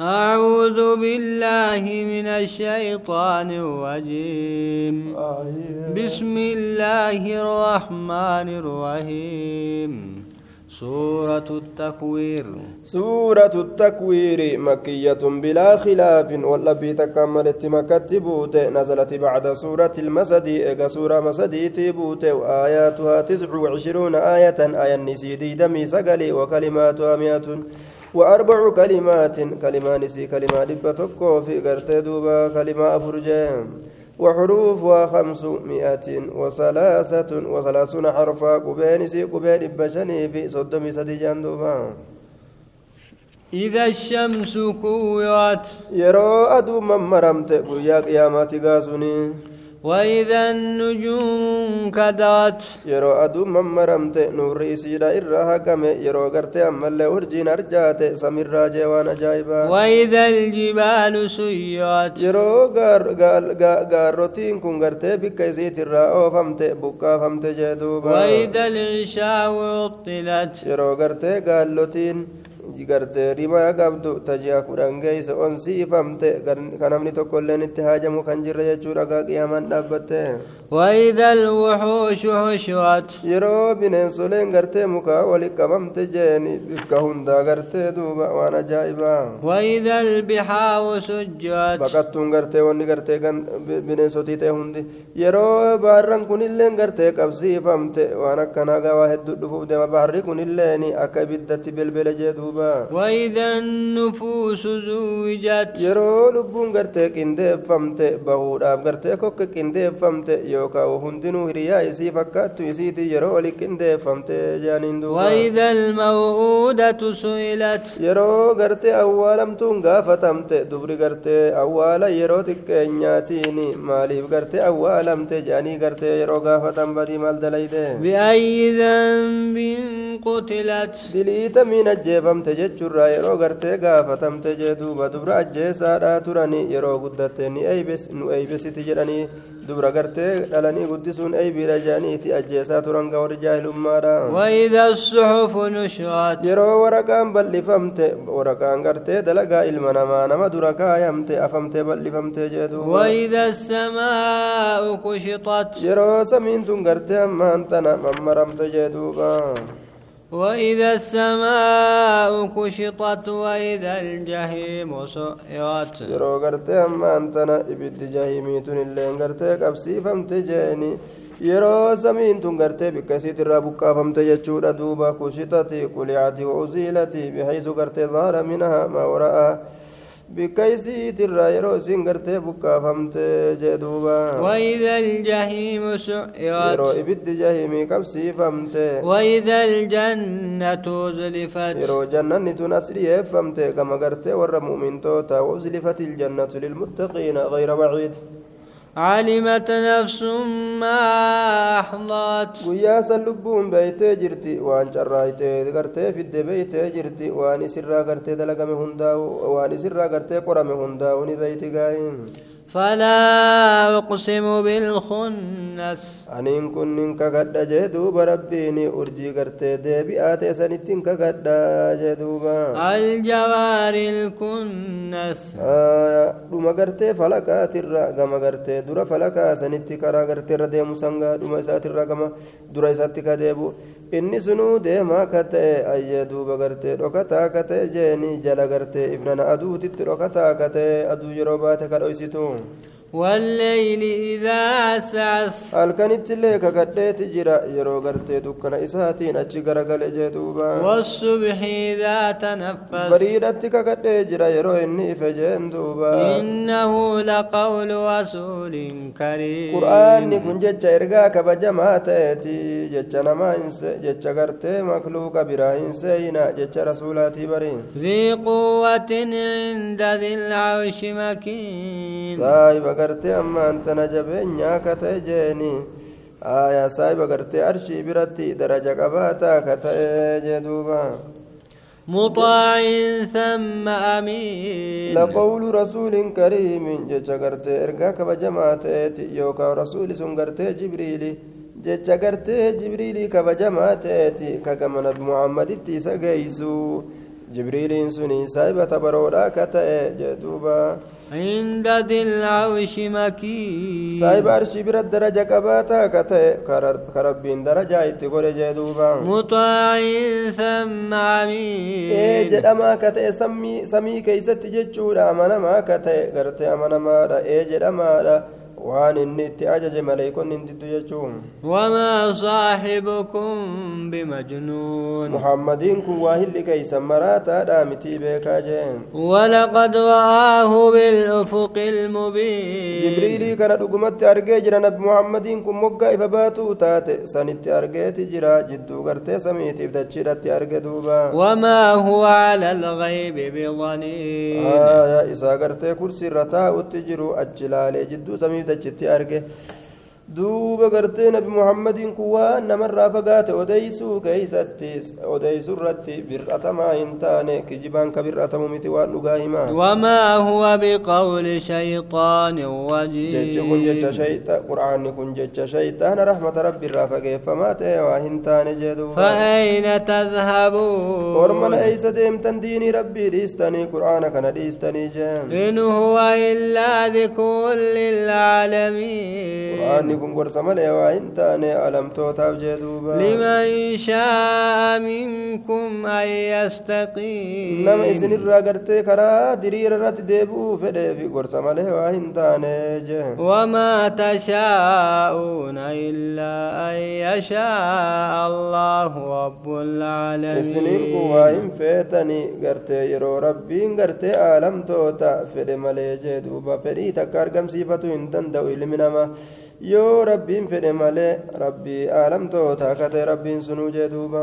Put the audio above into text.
أعوذ بالله من الشيطان الرجيم. بسم الله الرحمن الرحيم. سورة التكوير. سورة التكوير مكية بلا خلاف واللبي تكملت مكتبوت نزلت بعد سورة المسد إيجا سورة مسدي تبوت وآياتها تسع وعشرون آية آية النسيدي دمي سقلي وكلماتها مئة. وأربع كلمات كلمان سي كلمة دبة في قرتي دوبا كلمة أفرجين وحروفها خمسمائة وثلاثة وثلاثون حرفا قبين سي قبين بشني في صدم سدي دوبا. إذا الشمس كورت يرو أدو من مرمت قيا قيامات قاسوني وإذا النجوم كدات يرو أدو ممرمت نور إسيرا إرها كم يرو قرت أمال أرجين أرجات. سمير راجوان أجايبا وإذا الجبال سيرت. يرو غار غار غاروتين كن قرت. بك إسيت الرا. أوفمت بكا فمت جدوبا. وإذا العشاء عطلت. يرو قرت قالوتين gartee rimaa qabdu tajaa kudhan geeyse onsiifamte kan namni tokko illeen itti haajamu kan jirre jechuudha qiyaamaan dhaabbatte وإذا الوحوش حشرت gartee mukaa wali qabamte jeeni bikka hundaa gartee duuba waan ajaa'ibaa وإذا البحار سجرت baqattuun gartee wanni gartee kan bineensotii ta'e hundi yeroo baharran kunilleen gartee qabsiifamte waan akkanaa gaa waa hedduu dhufuuf deema baharri kunilleen akka ibiddatti belbele jee duuba وإذا النفوس زوجت yeroo lubbuun gartee qindeeffamte bahuudhaaf gartee kokka qindeeffamte yookaan hundinuu hiriyaa isii fakkaattu isiiti yeroo oli qindeeffamte jaaniin duuba وإذا الموءودة سئلت yeroo gartee awwaalamtuun gaafatamte dubri gartee awwaala yeroo xiqqeenyaatiin maaliif gartee awwaalamte jedhanii gartee yeroo gaafatan badii maal dalayde بأي ذنب قتلت diliitamiin ajjeefamte jechuurraa yeroo gartee gaafatamte jee duuba dubra ajjeesaadhaa turanii yeroo guddatte ni nu eeybesiti jedhanii dubra gartee dhalanii guddisuun eeybiidha jedhaniiti ajjeesaa turan ga warri jaahilummaadha وإذا الصحف نشرت yeroo waraqaan bal'ifamte waraqaan gartee dalagaa ilma namaa nama dura kaayamte afamtee bal'ifamtee jee duuba وإذا السماء كشطت yeroo samiin tun gartee ammaan tana mammaramte jee duuba وإذا السماء كشطت وإذا الجهيم سعرت. يرو قرتي أما أنتنا إبد جهيميتون اللي انقرتي قبسي فامتجيني يرو سمين تنقرتي بكسيت الرابكا فامتجتشو ردوبا كشطتي قلعتي وعزيلتي بحيث قرتي ظهر منها ما وراءه bikka yeroo isiin gartee buqqaafamte jee duuba وإذا الجحيم yeroo سعرت ibiddi jahimii qabsiifamte وإذا الجنة أزلفت yeroo jannanni tun as dhiyeeffamte gama gartee warra mu'mintoota wauzlifati iljannatu lilmuttaqiina gayra baciid علمت نفس ما أحضرت san lubbuun beeytee jirti waan carraaytee gartee fidde beeytee jirti waan isirraa gartee dalagame hundaa'u waan isirraa gartee qorame hundaa'u ni beeyti gaayin فلا أقسم بالخنس kakadha jee duuba rabbiin urjii gartee deebi'aa ta'e sanittiin kakadha jee duuba الجوار الكنس dhuma gartee falakaatirra gama gartee dura falakaa sanitti karaa gartee irra deemu sangaa dhuma isaatirra gama dura isaatti ka deebu inni sunuu deemaa ka ta'e ayyee duuba gartee dhokataa ka ta'e jeeni jala gartee ibnana aduutitti dhokataa ka ta'e aduu yeroo baate ka dhoysitu والليل إذا عسعس illee kakadheeti jira yeroo gartee dukkana isaatiin achi garagale jee duuba والصبح إذا تنفس kakadhee jira yeroo inni ife jeen duuba إنه لقول رسول كريم kun jecha ergaa kabajamaa ta'eeti jecha namaa hinse jecha gartee makluuqa biraa hin seeyina jecha rasuulaatii bariin ذي قوة عند ذي العرش مكين saahiba gartee ammaan tana jabeenyaa ka ta'e jeeni aayaa saahiba gartee arshii biratti daraja qabaataa ka ta'e jee duuba مطاع ثم أمين لقول رسول كريم jecha gartee ergaa kabajamaa ta'eeti yookaan rasuuli sun gartee jibriili jecha gartee jibriilii kabajamaa ta'eeti ka gama nabi saahibata baroodhaa ka ta'e jee duuba عند ذي العرش مكين qabaataa ka ta'e ka rabbiin darajaa itti godhe jee duuba مطاع ثم أمين jedhamaa ka ta'e samii keeysatti jechuudha amanamaa ka ta'e gartee amanamaadha ee jedhamaadha waan inni itti ajaje maleeykonni hin diddu jechuun وما صاحبكم بمجنون muhammadiin kun waa hilli keeysan maraataadha mitii beekaa jeen ولقد رآه بالأفق المبين jibriilii kana dhugumatti argee jira nabi muhammadiin kun moggaa ifa baatuu taate sanitti argeeti jira jidduu gartee samiitiif dachiidhatti arge duuba وما هو على الغيب بضنين aayaa isaa gartee kursiirra taa'utti jiru achi laalee jidduu samiif dachitti arge duuba gartee nabi muhammadiin kun waan namarraa fagaate odeysuu keeysatti odeysuu irratti bir'atamaa hin taane kijibaan ka bir'atamu miti waan dhugaa himaa وما هو بقول شيطان kun jecha shayxa qur'aanni kun jecha shayxaana rahmata rabbi irraa fageeffamaa ta'e waa hin taane jee duuba فأين تذهبون ormana eeysa deemtan diinii rabbii dhiistanii qur'aana kana dhiistanii jeen إن هو إلا ذكر للعالمين malee waa hin taane alamtootaaf jee duuba لمن شاء منكم أن يستقيم gartee karaa diriira irratti deebi'uu fedheefi gorsa malee waa hin taane jee وما تشاءون إلا أن يشاء الله رب العالمين hin feetani gartee yeroo rabbiin gartee aalamtoota fedhe malee jee duuba fedhii takka argamsiifatu hin danda'u ilmi namaa yoo rabbiin fedhe malee rabbii aalamtoota akka ta'e rabbiin sunuu jee duuba